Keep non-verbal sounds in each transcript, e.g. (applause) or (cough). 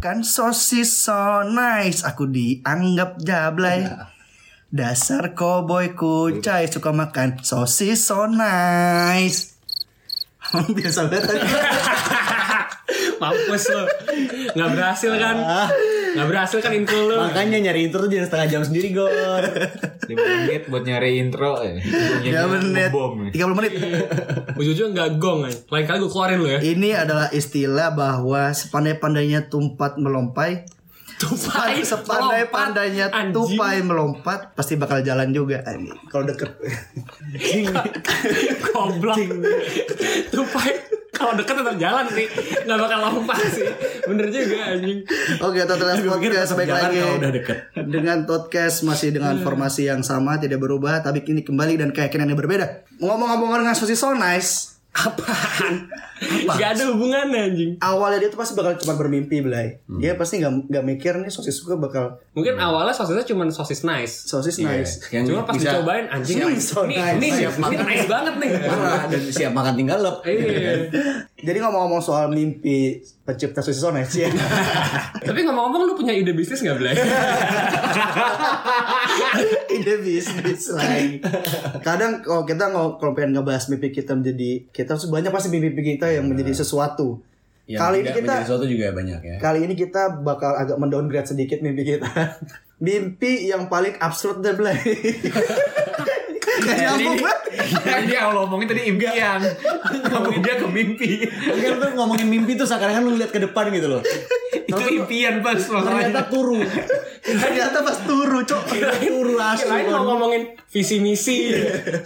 makan sosis so nice. Aku dianggap jablay. Dasar cowboy kucai suka makan sosis so nice. (laughs) Biasa banget. (laughs) Mampus lo. Nggak berhasil kan? Nggak berhasil kan intro lo. Makanya nyari intro tuh jadi setengah jam sendiri Gon 5 menit buat nyari intro ya. Ya menit. Bom. 30 menit. Ujung-ujung nggak gong kan? Lain kali gue keluarin lo ya. Ini adalah istilah bahwa sepandai-pandainya tumpat melompai Tupai. Sepandai-pandainya Anjing. tupai melompat Pasti bakal jalan juga. Kalau deket (laughs) Goblok. Tupai. Kalau deket tetap jalan sih. Nggak bakal lompat sih. Bener juga anjing. Oke Total Podcast Baik lagi kalau udah deket. Dengan podcast masih dengan formasi yang sama Tidak berubah Tapi kini kembali dan keyakinan yang berbeda Ngomong-ngomong dengan sosis so nice Apaan? Gak ada hubungannya anjing. Awalnya dia tuh pasti bakal cuma bermimpi Belai Dia pasti gak, nggak mikir nih sosis gue bakal Mungkin awalnya sosisnya cuma sosis nice. Sosis nice Yang Cuma pas bisa dicobain anjing Hmm, ini, so ini, nice. ini, Siap ini makan. nice banget nih. Parah, dan siap makan tinggal lep Iya. Jadi ngomong-ngomong soal mimpi pencipta sosis so nice ya Tapi ngomong-ngomong lu punya ide bisnis gak Blay? (laughs) ide bisnis lain. Kadang kalau kita nggak kalau pengen ngebahas mimpi kita menjadi kita banyak pasti mimpi kita yang menjadi sesuatu. Yang kali ini kita sesuatu juga banyak ya kali ini kita bakal agak mendowngrade sedikit mimpi kita. (laughs) mimpi yang paling absurd deh Blay. (laughs) Gak nyambung. Kan dia kalau ngomongin tadi impian. Ngomongin dia ke mimpi. Kan tuh ngomongin mimpi tuh seakan-akan lu lihat ke depan gitu loh Itu impian pas. Ternyata turu Ternyata pas turu cok. Turu asli Kirain mau ngomongin visi misi.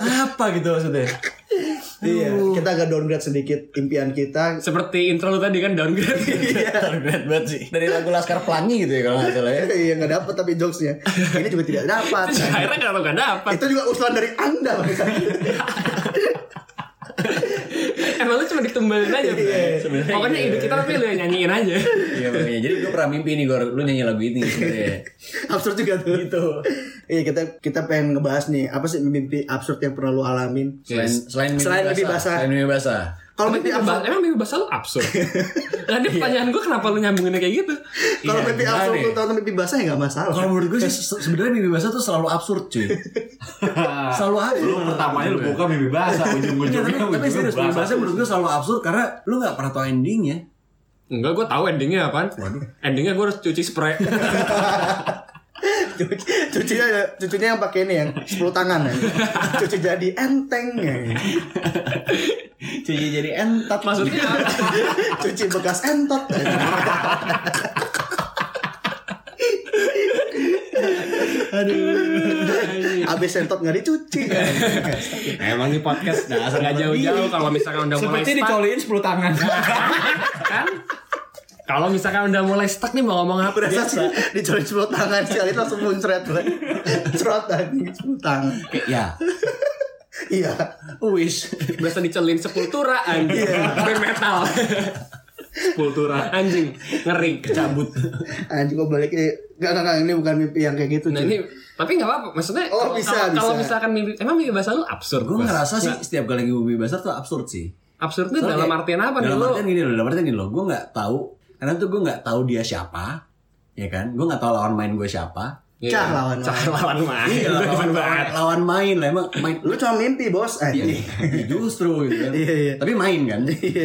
Apa gitu maksudnya Iya, kita agak downgrade sedikit impian kita. Seperti intro lu tadi kan downgrade. (laughs) (laughs) Terberat banget sih Dari lagu Laskar Pelangi gitu ya kalau nggak salah ya (laughs) Iya nggak dapat tapi jokesnya. Ini juga tidak dapat. Akhirnya kenapa gak dapat? Itu juga usulan dari anda. Bang. Emang lu cuma ditumbalin aja. Blay? Pokoknya ide kita tapi lu yang nyanyiin aja. Iya makanya Jadi gue pernah mimpi nih Gor Lu nyanyi lagu ini sebenarnya (laughs) absurd juga tuh. Gitu. Iya kita kita pengen ngebahas nih apa sih mimpi absurd yang pernah lu alamin? Selain selain mimpi Selain mimpi basah. Selain mimpi basah. Kalau Tapi mimpi absurd, emang mimpi basah lu absurd. Nah, ini pertanyaan gue kenapa lu nyambunginnya kayak gitu? kalau Iya, mimpi absurd lu tahu mimpi basah ya nggak masalah. Kalau menurut gue sih se- sebenarnya mimpi basah tuh selalu absurd cuy. (laughs) selalu absurd. Lu pertamanya lu buka mimpi basah, Iya, ujung-ujungnya tapi, serius mimpi basah menurut gue selalu absurd karena lu nggak pernah tahu endingnya. Enggak, gue tahu endingnya apaan. Endingnya gue harus cuci spray. (laughs) Cuci- cucinya cucunya yang pakai ini yang 10 tangan ya. Cuci jadi enteng ya. Cuci jadi entat Maksudnya apa? Cuci bekas entot. Aduh. Abis entot nggak dicuci. Emang di podcast nggak jauh-jauh kalau misalkan udah mulai Seperti dicoliin 10 tangan. kan? Kalau misalkan udah mulai stuck nih mau ngomong apa? Berasa sih dicolek 10 tangan sekali itu langsung muncrat. (laughs) Cerot anjing 10 tangan. Kayak ya. (laughs) Iya. Wis. Berasa dicelin sepultura anjing. Band metal. sepultura anjing ngeri Cabut. Anjing kok balik Gak, gak, gak, ini bukan mimpi yang kayak gitu. Nah cuy. ini tapi nggak apa-apa. Maksudnya Oh, kalau- bisa, kalau, kalau bisa. misalkan mimpi emang mimpi bahasa lu absurd. Gue ngerasa sih setiap kali mimpi basah tuh absurd sih. absurd itu Soalnya dalam artian apa nih dalam lu? artian gini loh, dalam artian gini loh. Gue nggak tahu karena tuh gue nggak tahu dia siapa, ya kan? Gue nggak tahu lawan main gue siapa. Iya. Cah lawan Cah main. lawan main. Iya, lawan, lawan, banget. lawan main lah emang main. Lu cuma mimpi bos. Iya, Anjing. iya, justru gitu kan. (laughs) Iya, iya. Tapi main kan. Iya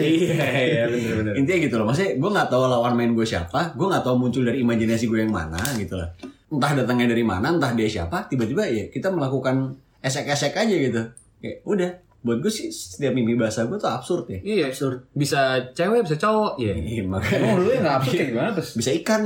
iya bener-bener. Intinya gitu loh. Maksudnya gue nggak tahu lawan main gue siapa. Gue nggak tahu muncul dari imajinasi gue yang mana gitu lah. Entah datangnya dari mana, entah dia siapa. Tiba-tiba ya kita melakukan esek-esek aja gitu. Kayak udah. Buat gue sih setiap mimpi bahasa gue tuh absurd ya. Iya absurd. Bisa cewek bisa cowok. Iya. Iya makanya. Emang lu yang nggak absurd kayak gimana terus? Bisa ikan.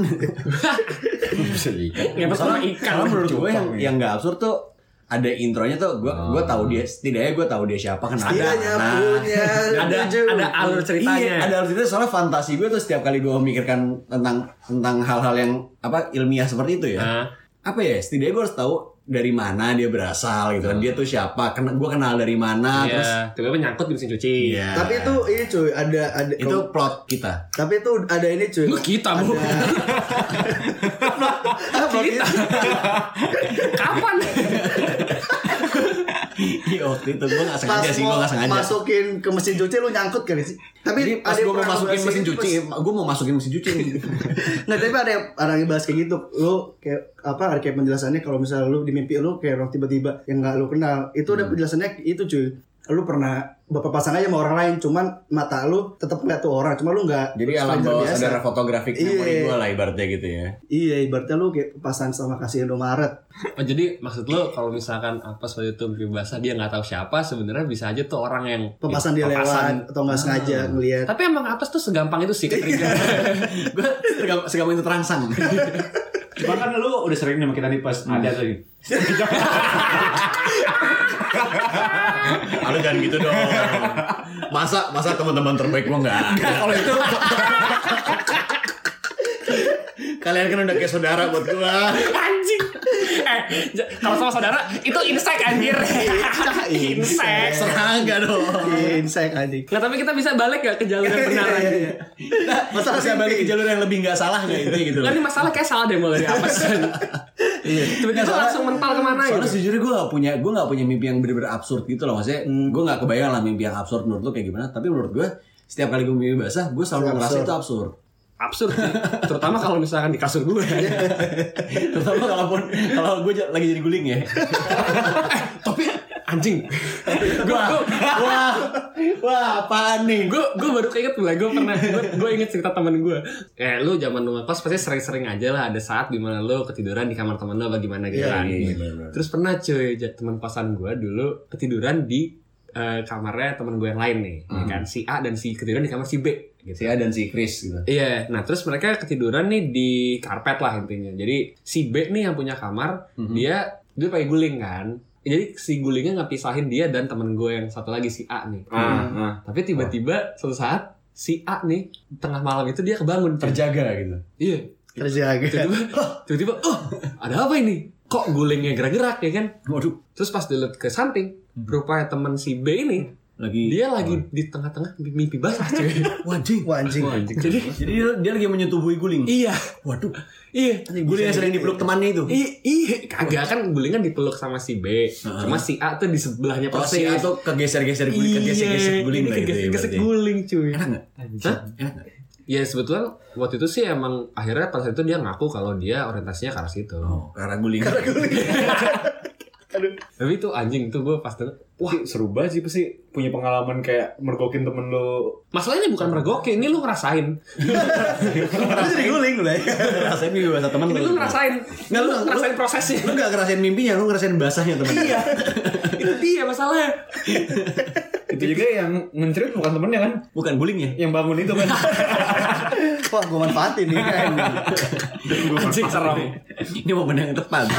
(laughs) Bisa ikan. Ya sama ikan. Karena menurut gue yang ya. yang nggak absurd tuh ada intronya tuh gue gue tahu dia setidaknya gue tahu dia siapa kenapa Setidaknya punya (laughs) ada ada alur ceritanya. Iya, ada artinya soalnya fantasi gue tuh setiap kali gue memikirkan tentang tentang hal-hal yang apa ilmiah seperti itu ya. Nah, Apa ya? Setidaknya gue harus tahu dari mana dia berasal gitu kan. Dia tuh siapa? Kena, gue kenal dari mana? Terus iya. Tiba-tiba nyangkut di mesin cuci. Iya. Tapi itu ini cuy ada ada itu plot kita. tapi itu ada ini cuy. Lu kita bu. Apa gitu? (laughs) (laughs) Kapan? Iya (laughs) waktu itu gue gak Pas sengaja sih, gue mau gak sengaja. masukin ke mesin cuci lu nyangkut kali sih. Tapi Jadi pas gue mau pernah masukin mesin gitu, cuci, gue mau masukin mesin cuci. (laughs) Nggak, tapi ada yang ada yang bahas kayak gitu. Lu kayak apa ada kayak penjelasannya kalau misalnya lu di mimpi lu kayak orang tiba-tiba yang nggak lu kenal. Itu Hmm. ada penjelasannya itu cuy. Lu pernah bapak pasang aja sama orang lain, cuman mata lu tetap ngeliat tuh orang, cuma lu nggak Jadi alam bawah biasa. sadar fotografik Iya. memori gue lah ibaratnya gitu ya. Iya, ibaratnya lu kayak pasang sama kasih Indomaret. Oh jadi maksud lo kalau misalkan apa waktu itu basah dia nggak tahu siapa sebenarnya bisa aja tuh orang yang Pepasan dia pepasan. lewat atau nggak sengaja ngeliat. Tapi emang apes tuh segampang itu sih ketrigger. (laughs) gue segampang, segampang itu terangsang. (laughs) Cuma kan lu udah sering nih sama kita nih pas ada lagi. (laughs) Aduh jangan gitu dong. Masa masa teman-teman terbaik gue nggak ada. kalau itu Kalian kan udah kayak saudara buat gue. anjing. Eh, kalau sama saudara itu insek anjir. insek. Serangga dong. Insek anjing. Nggak, tapi kita bisa balik gak ke jalur yang benar Iya, aja. iya. Masalah Bisa balik ke jalur yang lebih nggak salah nggak itu gitu Kan loh. ini masalah kayak salah deh mulai dari apes. Iya. Tiba-tiba langsung mental ke mana Soalnya gitu. sejujurnya gue gak punya gue gak punya mimpi yang bener-bener absurd gitu loh maksudnya gue gak kebayang lah mimpi yang absurd menurut lo kayak gimana tapi menurut gue setiap kali gue mimpi basah gue selalu Absurd. ngerasa itu absurd Absurd sih. Terutama kalau misalkan di kasur gue. (laughs) terutama kalaupun kalau gue lagi jadi guling ya (laughs) tapi anjing. (laughs) wah wah wah apaan nih gue gue baru keinget lah gue pernah gue gue inget cerita temen gue eh lu zaman lu ngekos pasti sering-sering aja lah ada saat di mana lu ketiduran di kamar temen lu bagaimana gitu Iya, kan iya, bener-bener. terus pernah cuy teman kosan gue dulu ketiduran di eh, kamarnya temen gue yang lain nih ya kan si A dan si ketiduran di kamar si B gitu si A dan si Chris gitu Iya, nah terus mereka ketiduran nih di karpet lah intinya. Jadi si B nih yang punya kamar, Mhm. dia dia pakai guling kan. Jadi si gulingnya nggak pisahin dia dan temen gue yang satu lagi si A nih. Ah, ah. Tapi tiba-tiba suatu saat si A nih tengah malam itu dia kebangun. terjaga gitu Iya. Terjaga. Tiba-tiba, tiba-tiba, oh ada apa ini? Kok gulingnya gerak-gerak ya kan? waduh Terus pas dilihat ke samping, rupanya temen si B ini lagi dia lagi di tengah-tengah mimpi basah cuy. (laughs) wajing Wah anjing. Jadi jadi dia, dia lagi menyetubuhi guling iya, waduh iya. guling yang sering dipeluk temannya itu Iya, iya, kagak kan guling kan dipeluk sama si B. Cuma si A tuh di sebelahnya oh si A tuh kegeser-geser guling kegeser-geser guling ini lah gitu ya berarti. guling cuy. enak nggak Hah? enak nggak Ya sebetulnya waktu itu sih emang akhirnya pada saat itu dia ngaku kalau dia orientasinya ke arah situ. oh karena guling (laughs) Tapi itu anjing tuh gue pas denger, Wah, seru banget sih pasti punya pengalaman kayak mergokin temen lu. Masalahnya bukan mergoki, ini lu ngerasain. (laughs) Lu jadi guling lu ya. rasain mimpi basah teman Ini lu ngerasain. Nggak, lu lu- ngerasain prosesnya. lu gak ngerasain mimpinya lu ngerasain basahnya teman iya itu dia masalahnya. Itu juga yang mencerit bukan temennya kan? bukan gulingnya Yang bangun itu kan. (laughs) Wah, gue manfaatin nih kan. Anjing serem. ini momen yang tepat?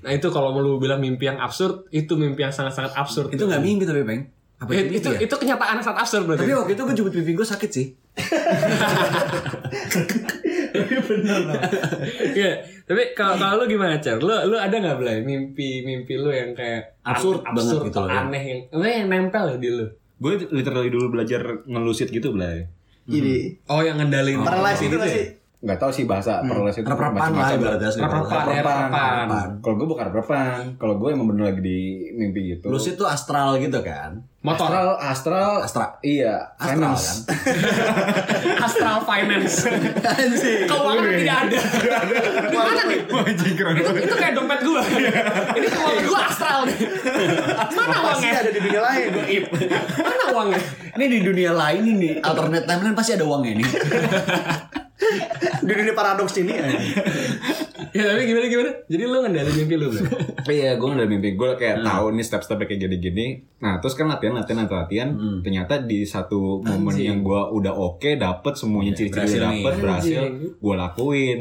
Nah itu kalau lu bilang mimpi yang absurd, itu mimpi yang sangat-sangat absurd. itu gak mimpi tapi peng apa Eh, itu, itu ya? itu kenyataan yang sangat absurd berarti. tapi waktu itu gue jemput pipi gue sakit sih (laughs) Iya, tapi kalau kalau lu gimana, Cer? Lu lu ada nggak Blay mimpi-mimpi lu yang kayak Absurd an- banget gitu ya? aneh yang yang nempel ya di lu. Gue literally dulu belajar ngelusit gitu, Blay. Ini Oh, yang ngendalin paralysis itu ya? sih? Nggak tahu sih bahasa paralysis itu Rep-repan lah macam-macam. Rep-repan. Kalau gue bukan rep-repan. Kalau gue emang bener lagi di mimpi gitu. Lucid tuh astral gitu kan Motor. Astral, astral, Astra. Iya, astral finance. kan (laughs) Astral finance. Keuangan tidak ada. Gimana nih? Itu, itu kayak dompet gua. Ini keuangan gua astral nih. Mana uangnya? ada di dunia lain. Mana uangnya? ini di dunia lain ini alternate timeline pasti ada uangnya nih (laughs) Di dunia paradoks ini ya. (laughs) Ya tapi gimana gimana? Jadi lu ngendalin mimpi lu, Blay? Iya, gue udah mimpi gue kayak tahu nih step-stepnya kayak gini-gini. Nah, terus kan latihan, latihan, latihan, latihan. Ternyata di satu momen yang gue udah oke, dapet semuanya ciri-ciri berhasil udah nih. dapet, berhasil. Anjing. Gue lakuin,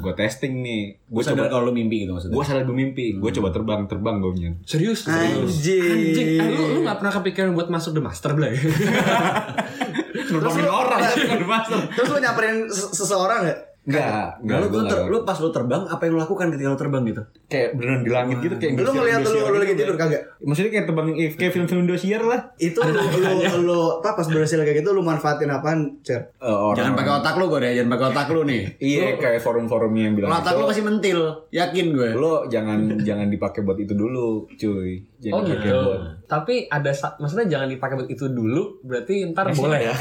gue testing nih. Gue coba, kalau lu mimpi gitu maksudnya gue sadar gue mimpi. Gue coba terbang, terbang gue punya. Serius? Serius. Anjing. Anjing, eh, lu, lu gak pernah kepikiran buat masuk The Master, (laughs) Blay? Terbangin orang, (laughs) master. Terus lu nyamperin se- seseorang gak? Enggak, enggak. Lu, lu, ter- lu pas lu terbang, apa yang lu lakukan ketika lu terbang gitu? kayak beneran di langit gitu kayak Lu ngeliat lu, lu lagi gitu, tidur kagak? Maksudnya kayak terbang kayak film-film Indosiar lah. Itu lu, lu, lu apa pas berhasil kayak gitu lu manfaatin apaan, Cer? Eh, orang- Jangan pakai otak lu gue deh, jangan pakai otak lu nih. Iya, kayak forum-forum yang bilang otak itu, lu pasti mentil, yakin gue. lo jangan (laughs) jangan dipakai buat itu dulu, cuy. Jangan Oh gitu. buat Tapi ada maksudnya jangan dipakai buat itu dulu, berarti ntar boleh ya.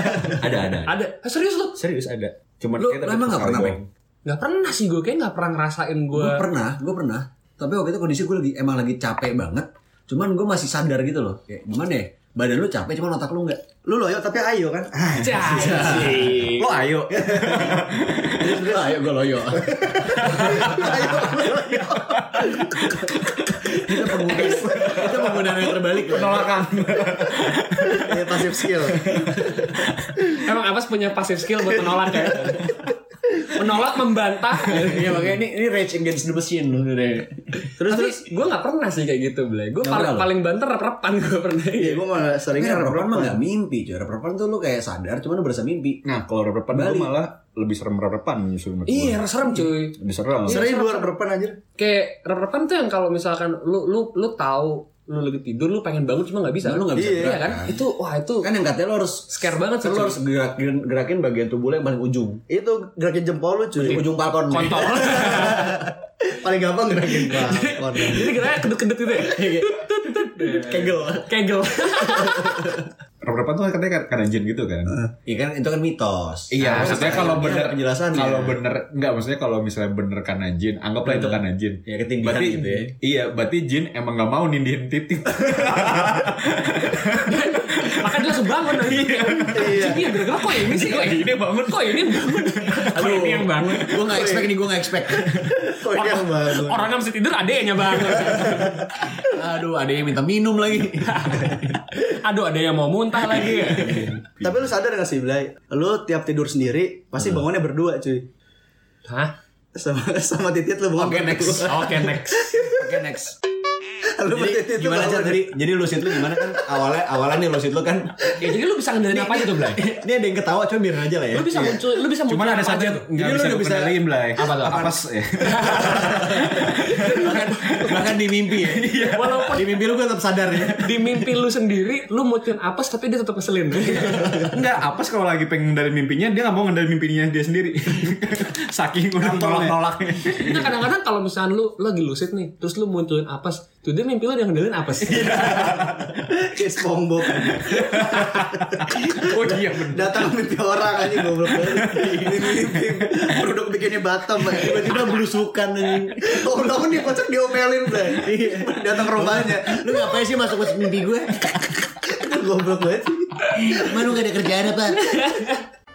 (laughs) ada ada. ada. Eh, serius lu? Serius ada. Cuman Lu- kayak lu emang nggak sekali pernah, doang. Gak pernah sih gue, kayak gak pernah ngerasain gue. Gue pernah, gue pernah. Tapi waktu itu kondisi gue lagi emang lagi capek banget. Cuman gue masih sadar gitu loh. Kayak gimana ya? Badan lu capek, cuman otak lu enggak. Lu loyo tapi ayo kan? Ah, Cai. Lo ayo. (laughs) Jadi ayo gue loyo. (laughs) itu penggunaan itu penggunaan yang terbalik. Penolakan. ya pasif skill. Emang apa punya passive skill buat menolak ya? Menolak, membantah. Iya makanya ini ini rage against the machine loh. Terus terus gue gak pernah sih kayak gitu, Blay. Gue paling, paling banter rep-repan gue pernah. Iya, gua malah Tapi seringnya rep-repan mah nggak mimpi, cuy. Rep-repan tuh lu kayak sadar, cuman lu berasa mimpi. Nah, kalau rep-repan gue Balik. malah lebih serem rep-repan justru menurut Iya, serem cuy. Lebih serem. Sering luar berpan aja. Kayak rep-repan tuh yang kalau misalkan lu lu lu tahu lu lagi tidur lu pengen bangun cuma nggak bisa. Lu nggak bisa Iya gerak, kan? kan? Itu wah itu Kan yang katanya lu harus scare banget sih. lu harus gerakin, gerakin bagian tubuh lu yang paling ujung. Itu gerakin jempol lu cuy. Ujung palkon. kontol. (laughs) Paling gampang gerakin (laughs) balkon. Jadi kira kedut-kedut gitu ya. (laughs) Kegel. Kegel. Rep-repan tuh katanya karena jin gitu kan. Iya kan itu kan mitos. Iya, Nah, maksudnya kalau bener ada penjelasannya. Kalau bener enggak maksudnya kalau misalnya bener karena jin, anggaplah itu karena jin. Ya, ketindihan berarti, gitu ya. Iya, berarti jin emang nggak mau nindihin titik. (laughs) Makanya dia langsung bangun nanti. Iya. Iya, gara-gara kok ini sih? Kok ini bangun? Kok ini yang bangun? Kok ini yang bangun? Gue gak expect nih, gue gak expect. Kok ini yang bangun? Orangnya mesti tidur, adeknya bangun. Aduh, ada yang minta minum lagi. Aduh, ada yang mau muntah lagi. Tapi lu sadar gak sih, Blay? Lu tiap tidur sendiri pasti bangunnya berdua, cuy. Hah? Sama sama titit lu bangun. Oke, next. Oke, next. Oke, next. (laughs) Lu Jadi gimana aja tadi? Jadi lucid lu gimana kan? Awalnya awalnya nih lucid lu kan. (laughs) Ya, jadi lu bisa ngendalin apa aja tuh, Blay? (laughs) Ini ada yang ketawa, coba biarin aja lah ya. Lu bisa muncul, lu bisa muncul Cuman ada apa satu Jadi lu bisa udah bisa- kendaliin, Blay. Apa tuh? Apa ya? bahkan di mimpi ya. Walaupun di mimpi lu gue tetap sadar ya. di mimpi lu sendiri, lu muncul apes tapi dia tetap keselin. Enggak, apa sih kalau lagi pengen ngendalin mimpinya, dia nggak mau ngendalin mimpinya dia sendiri. Saking udah nolak-nolaknya. Nah kadang-kadang kalau misalnya lu, lu lagi lucid nih, terus lu munculin apes, tuh dia mimpi lu yang ngendalin apes. (laughs) Kayak SpongeBob. Oh iya bener. Datang mimpi orang aja goblok banget. Mimpi produk bikinnya Batam. Tiba-tiba belusukan anjing. Oh, bangun di kocak diomelin, Blay. Datang rumahnya. Lu ngapain sih masuk ke mimpi gue? Goblok banget. Emang lu gak ada kerjaan apa?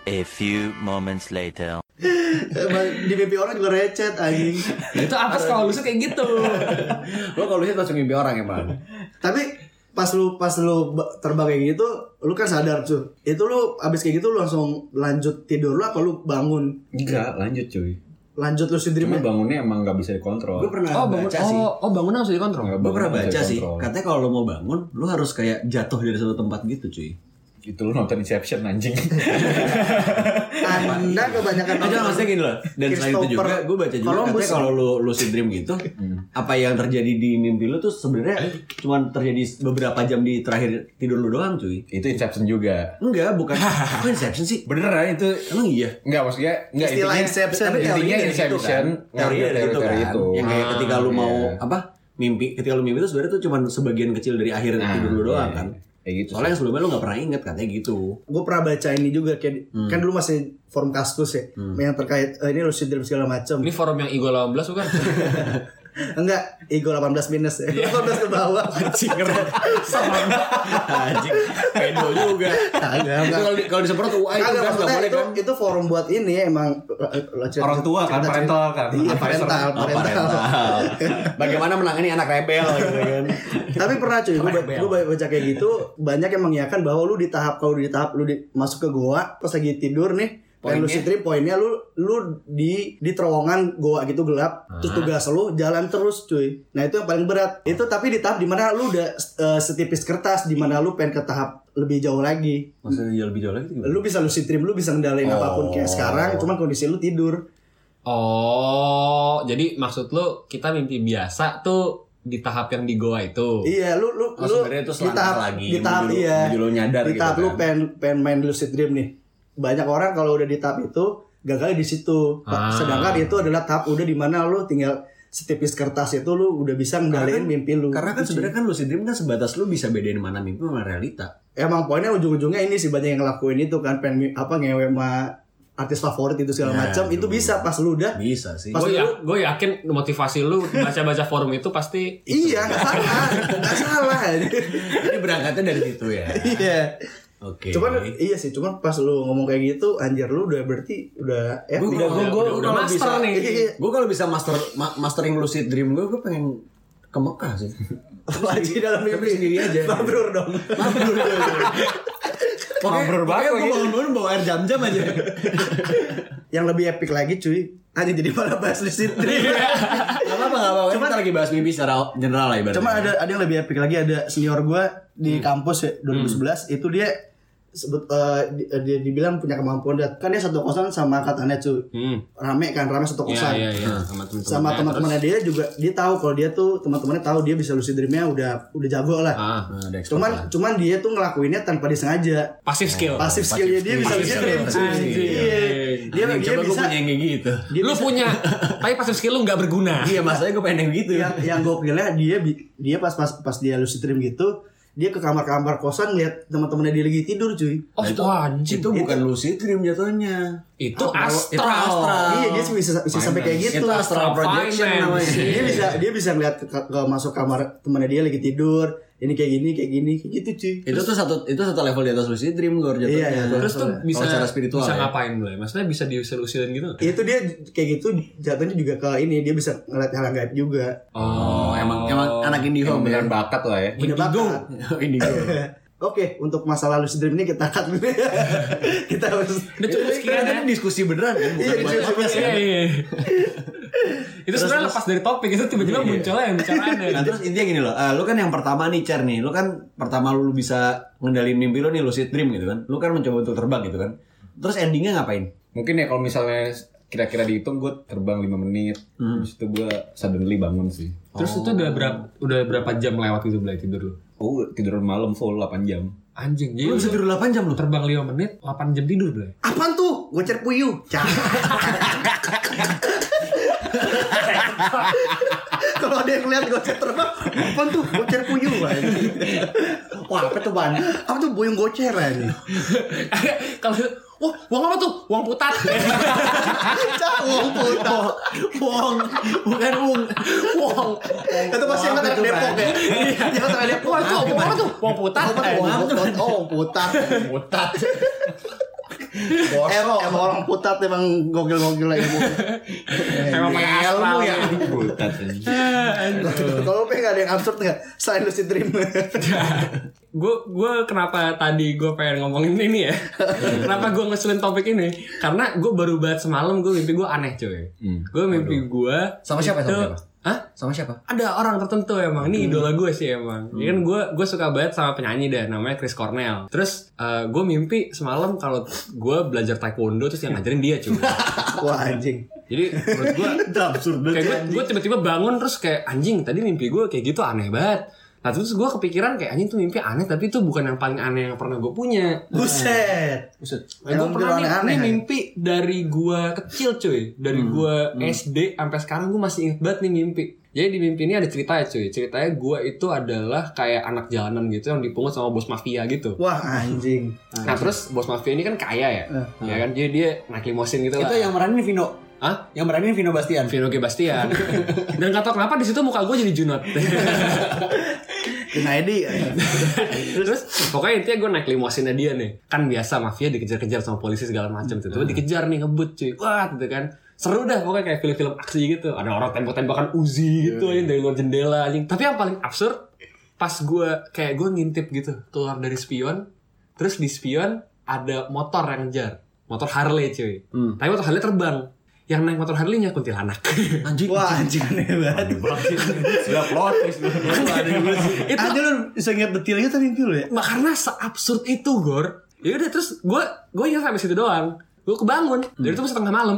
A few moments later. Emang Di mimpi orang juga recet anjing. Nah, itu apes kalau lucid kayak gitu. (laughs) Lu kalau lucid masuk mimpi orang emang. Tapi pas lu pas lu ba- terbang kayak gitu, lu kan sadar tuh. Itu lu abis kayak gitu lu langsung lanjut tidur lu apa lu bangun? Enggak, lanjut cuy. Lanjut lu Cuma dreamnya. bangunnya emang nggak bisa dikontrol. Gue pernah Oh, bangun, baca sih. oh, oh bangunan harus dikontrol. Nggak Gue pernah baca sih. dikontrol. Katanya kalau lu mau bangun, lu harus kayak jatuh dari satu tempat gitu cuy. Itu lu nonton Inception anjing. (laughs) Anda kebanyakan Aja maksudnya gini loh. Dan selain itu juga, gue baca juga Columbus. katanya kalau lu lucid dream gitu, apa yang terjadi di mimpi lu tuh sebenarnya cuma terjadi beberapa jam di terakhir tidur lu doang cuy. itu Inception juga. Enggak, bukan. (laughs) Kok Inception sih? Beneran itu Emang iya? Enggak maksudnya enggak Istilah intinya- Inception. Tapi intinya Inception kan. Teorinya dari itu teori kan. itu. Yang kayak ketika lu mau iya. apa? Mimpi, ketika lu mimpi itu sebenarnya tuh cuma sebagian kecil dari akhir Nah, tidur lu doang iya, kan. Kayak gitu. Soalnya yang sebelumnya lu gak pernah inget katanya gitu. gue pernah baca ini juga kayak kan dulu masih forum kaskus ya yang terkait eh, ini lucid dream segala macam Ini forum yang Igo 18 bukan? (laughs) enggak ego 18 minus ya 18 ke bawah Anjing keren. Anjing. Pedo juga. Kagak, enggak. kalau di- kalau disemprot UI itu Kagak, kan gak maksudnya boleh itu, kan. itu forum buat ini emang Orang tua kan, cerita- parental kan. Iya, parental, Oh, parental. parental. Bagaimana menangani anak rebel gitu kan. Tapi pernah cuy, gue baca kayak gitu, banyak yang mengiyakan bahwa lu di tahap kalau di tahap lu di, masuk ke goa pas lagi tidur nih, Poinnya? lucid dream poinnya lu lu di di terowongan goa gitu gelap, terus tugas lu jalan terus cuy. Nah itu yang paling berat. Itu tapi di tahap di mana lu udah eh, setipis kertas di mana lu pengen ke tahap lebih jauh lagi. Maksudnya jauh lebih jauh lagi gimana? Lu bisa lucid dream, lu bisa ngendalain Oh. apa pun kayak sekarang, cuman kondisi lu tidur. Oh, jadi maksud lu kita mimpi biasa tuh di tahap yang di goa itu. Iya, lu lu Oh, lu itu di tahap lagi, di tahap menuju- iya. menuju lu nyadar di gitu tahap lu kan. pengen pengen main lucid dream nih. Banyak orang kalau udah di tahap itu gagal di situ. Ah. Sedangkan itu adalah tahap udah di mana lu tinggal setipis kertas itu lu udah bisa ngendalain Karena kan- mimpi lu. Karena kan sebenarnya kan lucid dream kan sebatas lu bisa bedain mana mimpi mana realita. emang poinnya ujung-ujungnya ini sih banyak yang ngelakuin itu kan pengen mi- apa ngewe sama artis favorit itu segala Ya, macam itu bisa pas lu udah Bisa sih. Pas Gue ya, lu- gue yakin motivasi lu baca-baca forum itu pasti iya nggak salah nggak salah Jadi berangkatnya dari situ ya. iya Oke. cuman iya sih cuman pas lu ngomong kayak gitu anjir lu udah berarti udah ya Gue udah gue gue udah master nih. Iya. Gue kalau bisa master ma- mastering lucid dream gue, gue pengen ke Mekah sih. (laughs) lagi dalam mimpi sendiri aja. mabrur dong Mabrur (laughs) banget Gue bangun-bangun bawa air jam-jam aja. (laughs) yang lebih epic lagi cuy aja jadi malah bahas lucid dream Gak apa-apa, gak apa-apa. Kita lagi bahas mimpi secara general lah ibaratnya. Cuma ada ada yang lebih epic lagi ada senior gua di Hmm. kampus ya 2011 itu dia sebut eh, di- dia dibilang punya kemampuan dia kan dia satu kosan sama angkatannya cuy hmm. rame kan rame satu Iya, kosan iya, iya. Sama teman-teman. sama teman-temannya dia juga dia tahu kalau dia tuh teman-temannya tahu dia bisa lucid dreamnya udah udah jago lah Ah, Nah, expert cuman lah. cuman dia tuh ngelakuinnya tanpa disengaja pasif skill. pasif skillnya dia bisa lucid dream cuy Anjing. Iya. dia dia coba gue bisa punya yang kayak gitu. dia lu bisa- punya, tapi pasif skill lu nggak berguna. Iya, masanya gue pengen yang gitu. yang yang gokilnya dia dia pas pas pas dia lucid dream gitu dia ke kamar-kamar kosan lihat teman-temannya dia lagi tidur cuy Oh, Nah, itu- anjing. Itu bukan lucid dream jatuhnya. Itu astral. Itu astral. Iya dia bisa bisa sampai kayak gitu. Itu astral projection Finance. namanya. Dia bisa dia bisa ngeliat ke, ke masuk kamar temannya dia lagi tidur. Ini kayak gini kayak gini kayak gitu cuy. Itu tuh satu itu satu level di atas lucid dream gue jatuhnya. Iya, iya. Terus tuh bisa secara spiritual bisa ya. ngapain boleh? Maksudnya bisa diusil-usilin gitu? nggak? Itu dia kayak gitu jatuhnya juga ke ini dia bisa ngeliat hal gaib juga. Oh, emang emang anak indie Emang home ya. beneran bakat lah ya. Punya Indigo. bakat. (laughs) Indigo. (laughs) Oke, untuk masalah lucid dream ini kita cut dulu. (laughs) kita harus Udah cukup sekian ya. Kan diskusi beneran kan, bukan Iya, podcast Iya, kan. iya. (laughs) itu sebenarnya lepas dari topik itu tiba-tiba munculnya yang bicara (laughs) Nah terus intinya gini loh, eh, lu kan yang pertama nih Cer nih, lu kan pertama lu bisa ngendalin mimpi lu nih lucid dream gitu kan, lu kan mencoba untuk terbang gitu kan, terus endingnya ngapain? Mungkin ya kalau misalnya kira-kira dihitung gue terbang 5 menit, habis itu gue suddenly bangun sih. Terus itu udah berapa udah berapa jam lewat itu belai tidur lu? Oh, tidur malam full 8 jam. Anjing, jadi Lu bisa tidur 8 jam lu. terbang 5 menit, 8 jam tidur belai. Apaan tuh? Gocer puyuh. Cah. (laughs) Kalau ada yang lihat gocer terbang, apaan tuh? Gocer puyuh. Wah, apa tuh ban? Apa tuh buyung gocer ini? Kalau wah, uang apa tuh? Uang putat. Cah, uang putar. Wong, bukan wong. Uang. Itu pasti yang kata Depok ya. Yang kata Depok. Wah, itu uang apa tuh? Uang putat. Tuh? Eh, Uang putar. Oh, putar. Putat. Emang, emang orang putat emang gokil-gokil lagi. Emang pakai astral ya. Putat. Kalau ada yang absurd nggak? Selain lucid dream. (laughs) gue gue kenapa tadi gue pengen ngomongin ini ya (laughs) kenapa gue ngeselin topik ini karena gue baru banget semalam gue mimpi gue aneh cuy Hmm. gue mimpi gue Sama siapa, sama itu- siapa? Hah? Sama siapa? ada orang tertentu emang. Ini idola gue sih emang. Ya kan gue gue suka banget sama penyanyi deh namanya Chris Cornell. Terus eh, gue mimpi semalam kalau gue belajar taekwondo terus yang ngajarin dia cuy. (laughs) Wah anjing. jadi menurut gue (laughs) absurd kayak gue gue tiba-tiba bangun terus kayak anjing tadi mimpi gue kayak gitu aneh banget nah terus gue kepikiran kayak anjing tuh mimpi aneh tapi itu bukan yang paling aneh yang pernah gue punya Buset. Buset. Nah, gue pernah nih kan? mimpi dari gua kecil cuy Dari gua SD sampai sekarang gue masih inget banget nih mimpi Jadi di mimpi ini ada ceritanya cuy Ceritanya gua itu adalah kayak anak jalanan gitu Yang dipungut sama bos mafia gitu Wah anjing. Nah terus bos mafia ini kan kaya ya Ya kan Jadi dia naik limosin gitu lah Itu yang meranin Vino. Hah? Yang meranin Vino Bastian. Vino G. Bastian (laughs) Dan gak tau kenapa di situ muka gue jadi Junot (laughs) Junaidi. Terus pokoknya intinya gue naik limosinnya dia nih. Kan biasa mafia dikejar-kejar sama polisi segala macam tuh. Tiba dikejar nih ngebut cuy. Wah gitu kan. Seru dah pokoknya kayak film-film aksi gitu. Ada orang tembak-tembakan Uzi gitu aja dari luar jendela anjing. Tapi yang paling absurd Pas gue kayak gue ngintip gitu Keluar dari spion Terus di spion ada motor yang ngejar. Motor Harley cuy. Tapi motor Harley terbang yang naik motor Harley-nya kuntilanak. (laughs) Anjing. Wah anjing aneh banget. Sudah plot twist itu Anjing lu bisa ingat detailnya mimpi lu ya? Mak, karena seabsurd itu, Gor. Ya udah terus gue gue ingat sampai situ doang. Gue kebangun. Dari itu setengah malam.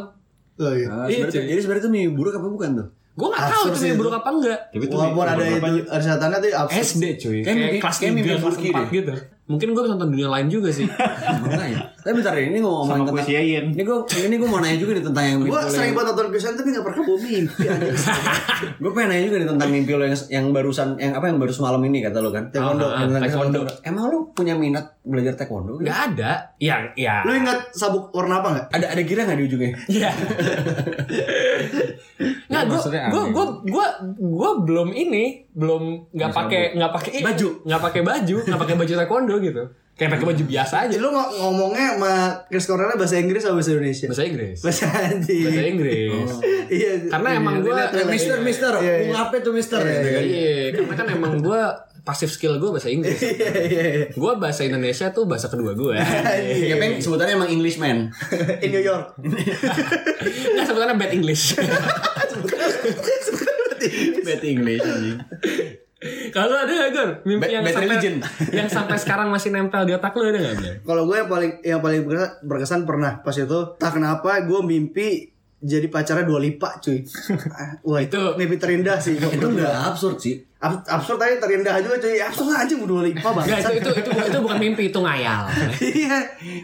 Oh iya. Ah, Iya, jadi sebenarnya itu mimpi buruk apa bukan tuh? Gue gak tahu Absurd itu mimpi itu. buruk apa enggak. Tapi itu Walaupun ada itu ada setannya tuh absurd. SD cuy. Kayak kelas kayak 3, mimpi kelas Turki 4 deh. gitu. Mungkin gue nonton dunia lain juga sih. (laughs) Makanya. Tapi bentar ya, ini ngomong Sama tentang puisi. Ini gue ini gue mau nanya juga nih tentang yang mimpi Gue lo sering banget nonton Christian tapi gak pernah bawa mimpi. (laughs) Gue pengen nanya juga nih tentang mimpi lo yang, yang barusan yang apa yang baru semalam ini kata lo kan? Taekwondo. Ah, ah, Tentang taekwondo. Emang lo punya minat belajar taekwondo? Gak ada. Yang ya. Lu ingat sabuk warna apa gak? Ada ada gira nggak di ujungnya? Iya. (laughs) Nggak, gue gue gue gue gue belum ini belum nggak pakai nggak pakai Baju. nggak pakai baju nggak pakai baju taekwondo gitu kayak pakai baju biasa aja Jadi lu ng- ngomongnya sama Chris Cornell bahasa Inggris atau bahasa Indonesia? bahasa Inggris Bahasa anjing. bahasa Inggris Iya. Karena emang gua- Relate, relate. Mister, Mister, Iya, iya. mau apa tuh Mister? Iya karena kan emang gue pasif skill gue bahasa Inggris (laughs) Iya iya iya. gue bahasa Indonesia tuh bahasa kedua gue Ya pengen sebutannya emang Englishman. (laughs) In New York. nggak sebetulnya (laughs) bad English Bad English. Kalau ada nggak Gor mimpi yang bad sampai religion. (laughs) yang sampai sekarang masih nempel di otak lu ada nggak Bro? Kalau gue yang paling yang paling berkesan, pernah pas itu tak kenapa gue mimpi jadi pacarnya dua lipa cuy. Ah, (laughs) Wah itu Itu- mimpi terindah sih. (laughs) Itu udah absurd sih. Abs- absurd aja terindah juga cuy. Absurd aja mau dua lipa Nggak, banget. itu, itu, itu, itu bukan mimpi, itu ngayal. Iya,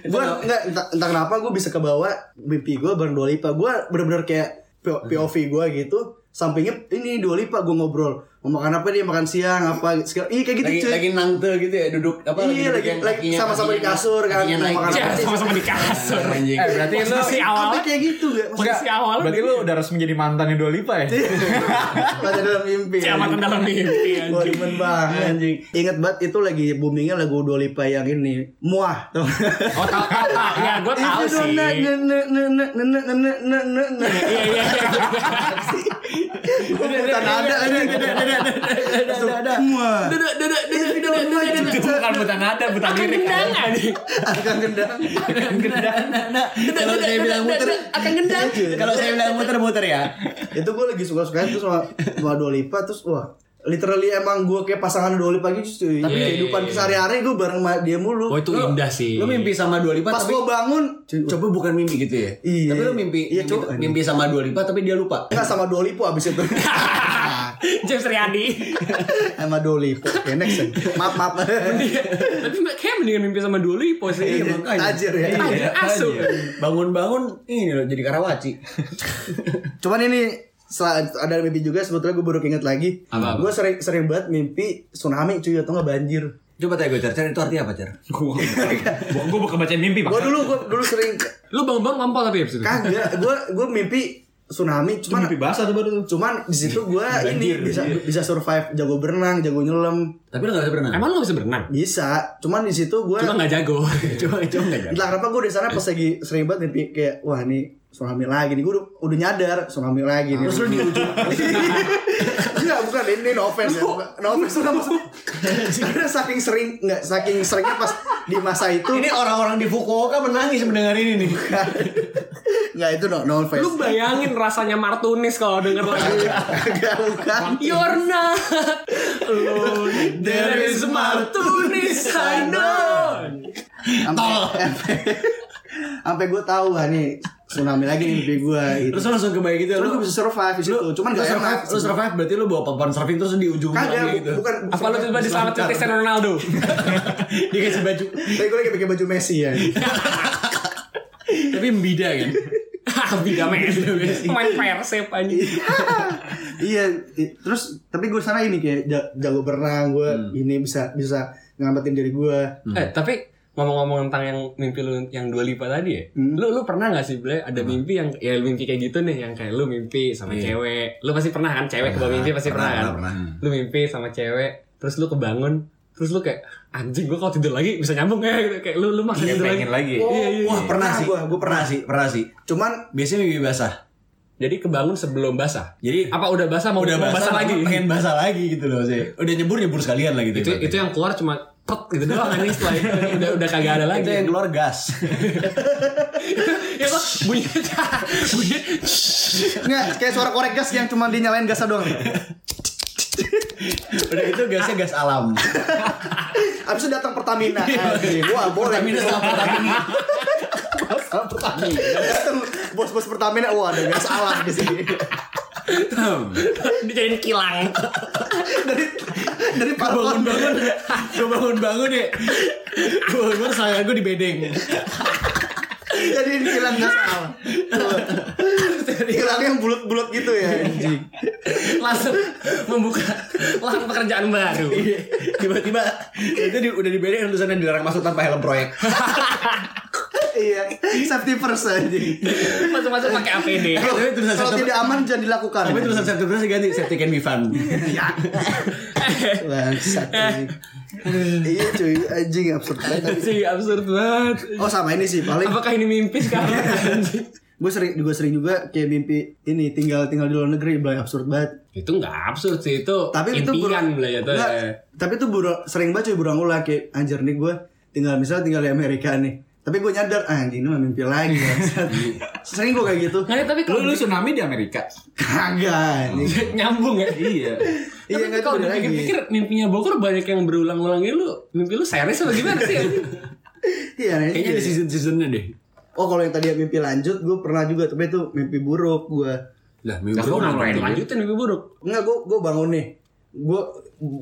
gue enggak entah, entah kenapa gue bisa kebawa mimpi gue bareng dua lipa. Gue bener-bener kayak POV gue gitu. Sampingnya ini dua lipa gue ngobrol mau makan apa dia? Makan siang apa? Segala iya kayak gitu lagi, cuy. lagi nangte gitu ya duduk apa iya lagi lagi sama-sama di kasur kan mau makan apa? Sama-sama di kasur. Eh berarti lu si awal? kayak gitu ya. gak si awal berarti lu udah harus menjadi mantan di dua lipa ya? Iya. (laughs) Mantan dalam mimpi si mantan dalam mimpi anjing. banget anjing. Inget banget itu lagi boomingnya lagu dua lipa yang ini muah oh tau. (laughs) Iya, tau ya gue tau sih. Iya iya iya. Bukan ada anjing. Muah. Dada, dada, dada, If you dada, don't dada, like dada. it, Bukan buta nada, buta Akan lirik. gendang. Akan gendang. Kalau saya bilang muter, akan gendang. kalau saya bilang muter-muter ya. Itu gue lagi suka-suka itu sama sama Dua Lipa terus wah literally emang gue kayak pasangan Dua Lipa gitu cuy. Tapi Iya, kehidupan iya, sehari-hari gue bareng sama dia mulu. Oh, itu indah sih. Lu mimpi sama Dua Lipa Pas tapi gue bangun, coba bukan mimpi gitu ya. Iya. Tapi lu mimpi Iya, mimpi, Cuk. mimpi sama Dua Lipa tapi dia lupa. Enggak sama Dua Lipa abis itu. (laughs) James Riyadi. (laughs) sama Dua Lipa. Oke, next. ya. Maaf, maaf. Tapi kayak mendingan mimpi sama Dua Lipa sih. Iya, tajir ya. Tajir asu. Bangun-bangun ini loh jadi Karawaci. Cuman ini setelah ada mimpi juga sebetulnya gue baru inget lagi. Apa, apa? Gue sering sering banget mimpi tsunami cuy atau nggak banjir. Coba tanya gue, Cer. Cer, itu artinya apa, Cer? (laughs) Gua gua bukan baca mimpi, Gue dulu gue dulu sering Lu bangun-bangun ngompol tapi abis itu. kagak. Gue gue mimpi tsunami cuman mimpi basah tuh baru cuman di situ gue ini bisa bisa survive jago berenang jago nyelam Tapi lu gak bisa berenang. Emang lu gak bisa berenang? bisa cuman di situ gue Cuma gak jago. (laughs) Coba coba enggak entah kenapa gue di sana pas lagi sering banget mimpi kayak wah nih tsunami lagi nih gue udah, udah nyadar tsunami lagi nih Terus lu di ujung (laughs) Enggak, bukan ini no offense ya. No offense tuh maksudnya. Saking sering enggak saking seringnya pas di masa itu Ini orang-orang di Fukuoka menangis mendengar ini nih. enggak itu no, no offense. Lu bayangin rasanya Martunis kalau denger lagu Enggak bukan. You're not alone There is Martunis I know Sampai (laughs) sampai gue tahu ah nih tsunami lagi nih mimpi gue gitu. Terus lu langsung kebayang gitu ya, Terus lu gue bisa survive di situ. Cuman gak survive, enak. lu survive berarti lu bawa papan surfing terus di ujung Kagak, gitu. bukan. Apa lu tiba diselamatin Cristiano Ronaldo? (laughs) Dikasih baju. Tapi gue lagi pakai baju Messi ya. Tapi beda kan. (laughs) Bida Messi Main Persib aja (laughs) iya, terus tapi gue sana ini kayak ja- jago berenang, gue ini bisa bisa ngamatin diri gue. Eh tapi ngomong-ngomong tentang yang mimpi lu yang dua lipa tadi ya lu lu pernah gak sih Ble ada mimpi yang ya mimpi kayak gitu nih yang kayak lu mimpi sama cewek lu pasti pernah kan cewek kebawa mimpi pasti pernah, kan pernah. lu mimpi sama cewek terus lu kebangun terus lu kayak anjing gua kalau tidur lagi bisa nyambung ya gitu kayak lu lu maksa Kayak tidur lagi lagi. Iya, iya, Wah, iya. pernah Nah, sih. gua- gua pernah. sih, pernah sih. Cuman Biasanya mimpi basah. jadi kebangun sebelum basah Jadi apa udah basah mau udah mau basah, lagi pengen basah lagi gitu loh sih. Udah nyebur nyebur sekalian lah gitu. itu itu yang keluar cuma pet gitu doang anjing setelah itu udah udah kagak ada lagi itu yang keluar gas. ya kok bunyi (laughs) bunyi Nggak, kayak suara korek gas yang cuma dinyalain gasnya doang. Udah itu gasnya gas alam. Abis itu datang Pertamina. Anjing, Wah, boleh. Pertamina sama Pertamina. Datang bos-bos Pertamina, wah ada gas alam di sini. (laughs) dijadiin kilang. Dari dari parpol bangun-bangun gue bangun-bangun ya. Gue bangun saya gue di bedeng. Jadi hilang gas alam. Hilang yang bulat-bulat gitu ya. Anjing. langsung membuka lahan pekerjaan baru. Tiba-tiba itu di, udah di bedeng tulisannya dilarang masuk tanpa helm proyek (laughs) Iya, safety first anjing. masuk-masuk pakai APD Kalau safety tidak aman jangan dilakukan. tapi tulisan safety first ganti safety can be fun Bangsat anjing. Iya cuy, anjing absurd banget. sih absurd banget Oh sama ini sih paling apakah ini mimpi sekarang anjing? gue sering juga sering juga kayak mimpi ini tinggal tinggal di luar negeri belai absurd banget. itu nggak absurd sih itu Tapi itu impian buru- lah ya tapi itu buru, sering banget cuy berulang-ulang kayak anjir nih gue tinggal misalnya tinggal di Amerika nih. Tapi gue nyadar ah, anjing ini mah mimpi lagi bangsat. Sering gue kayak gitu. Nggak, tapi Lu, kalau lu tsunami di Amerika? Kagak (laughs) nyambung ya Iya. Iya Tapi enggak kalau tahu lagi. dipikir-pikir mimpinya Bogor banyak yang berulang-ulang ini lu mimpi lu serius atau gimana sih? Iya, anjing. kayaknya ada season seasonnya deh Oh kalau yang tadi mimpi lanjut gue pernah juga tapi itu mimpi buruk gue. lah Nah, minggu lu ngapain lanjutin mimpi buruk? Enggak gue gue bangun nih. Gue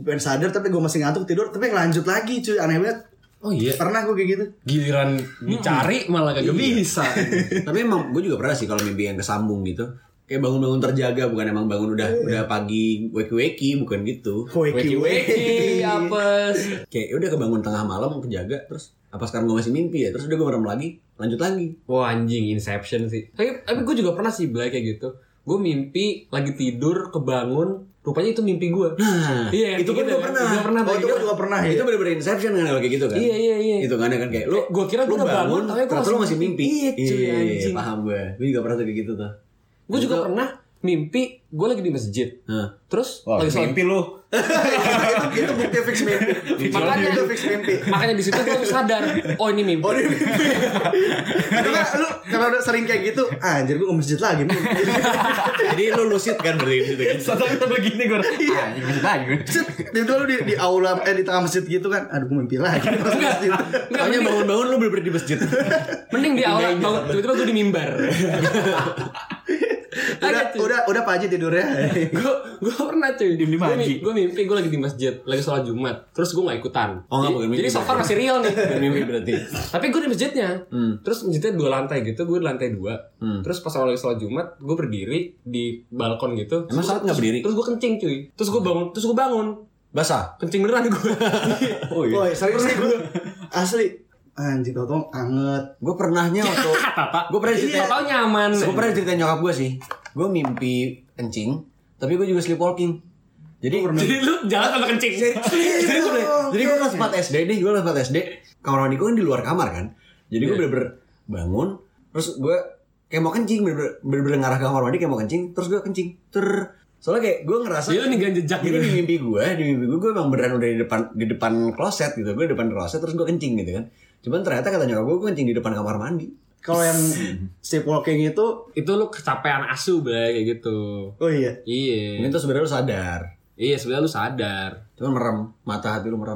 pengen sadar tapi gue masih ngantuk tidur tapi ngelanjut lagi cuy aneh banget. Oh iya. Pernah gue kayak gitu. Giliran dicari malah kagak bisa. (laughs) tapi emang gue juga pernah sih kalau mimpi yang kesambung gitu kayak bangun-bangun terjaga bukan emang bangun udah udah pagi weki-weki bukan gitu Weki-weki apes. kayak ya udah kebangun tengah malam kejaga terus apa sekarang gue masih mimpi ya terus udah gue merem lagi lanjut lagi Wah anjing Inception sih. Tapi tapi gue juga pernah sih Blay kayak gitu. Gue mimpi lagi tidur kebangun rupanya itu mimpi gue. nah Iya, itu kan gitu gue kan. pernah Gue pernah Oh itu tuh. gue juga pernah ya. itu bener-bener inception kan kayak gitu kan Iya iya iya. itu kan kan kayak lu Gua kira lu udah bangun, tapi ternyata masih lu masih mimpi. Iya, cuy, anjing. paham gue gue juga pernah kayak gitu tuh Gue juga pernah mimpi gue lagi di masjid. nah Terus Wah, lagi sholat mimpi lu. (laughs) itu, itu bukti fix mimpi. Makanya itu fix mimpi. Makanya di situ gue sadar, oh ini mimpi. Oh ini mimpi. Karena lu kalau udah sering kayak gitu, ah, anjir gue ke masjid lagi. jadi lu lucid kan berarti di situ kan Satu kita begini gue. Ah, ini masih lagi. Set, Tiba-tiba lu di, di aula eh di tengah masjid gitu kan, aduh gue mimpi lagi masjid. Soalnya bangun-bangun lu bener-bener di masjid mending di awal bangun tiba-tiba gue di mimbar. (laughs) Udah udah udah Pak Haji tidurnya. (laughs) gue gue pernah cuy. Di Gua maji. mi- gue mimpi gue lagi di masjid lagi sholat jumat. Terus gue nggak ikutan. Oh, jadi, mimpi jadi so far berarti. masih real nih. Mimpi berarti. Tapi gue di masjidnya. Terus masjidnya dua lantai gitu gue di lantai dua. Terus pas awal lagi sholat jumat gue berdiri di balkon gitu. Emang sholat nggak berdiri? terus gue kencing cuy. Terus gue bangun terus gue bangun. Basah? Kencing beneran gue (laughs) oh Woi, serius nih gue. Asli. Anjir tau tau anget. gue pernahnya (laughs) waktu gue pernah cerita tau nyaman. gue pernah cerita nyokap gue sih. Gue mimpi kencing tapi gue juga sleepwalking jadi jadi lu jalan sama kencing? Jadi gue jadi gue kelas 4 SD nih gue kelas 4 SD kamar mandi gue kan di luar kamar kan. Jadi gue bener-bener bangun terus gue kayak mau kencing bener-bener, bener-bener ngarah ke kamar mandi kayak mau kencing terus gue kencing. Ter. Soalnya kayak gue ngerasa jadi lu nih jejak jadi gitu. di mimpi gue di mimpi gue gue emang beneran udah di depan di depan kloset gitu. Gue di depan kloset terus gue kencing gitu kan cuman ternyata kata nyokap gue gue kencing di depan kamar mandi Kalau yang sleepwalking itu, itu lu kecapean asu Blay, kayak gitu oh iya. iya ini tuh sebenarnya lu sadar iya sebenarnya lu sadar cuman merem mata hati lu merem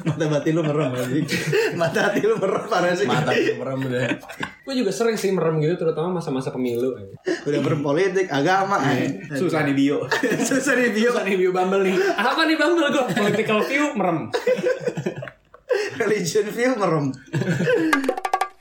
Mata batin lu merem anjing. Mata hati lu merem parah (laughs) sih. mata hati lu merem udah gue juga sering sih merem gitu terutama masa-masa pemilu Udah berpolitik, agama. eh. Susah di bio. Susah nih bio. (laughs) nih bio bumble nih apa nih bambel gue political view merem (laughs) Religion view merem.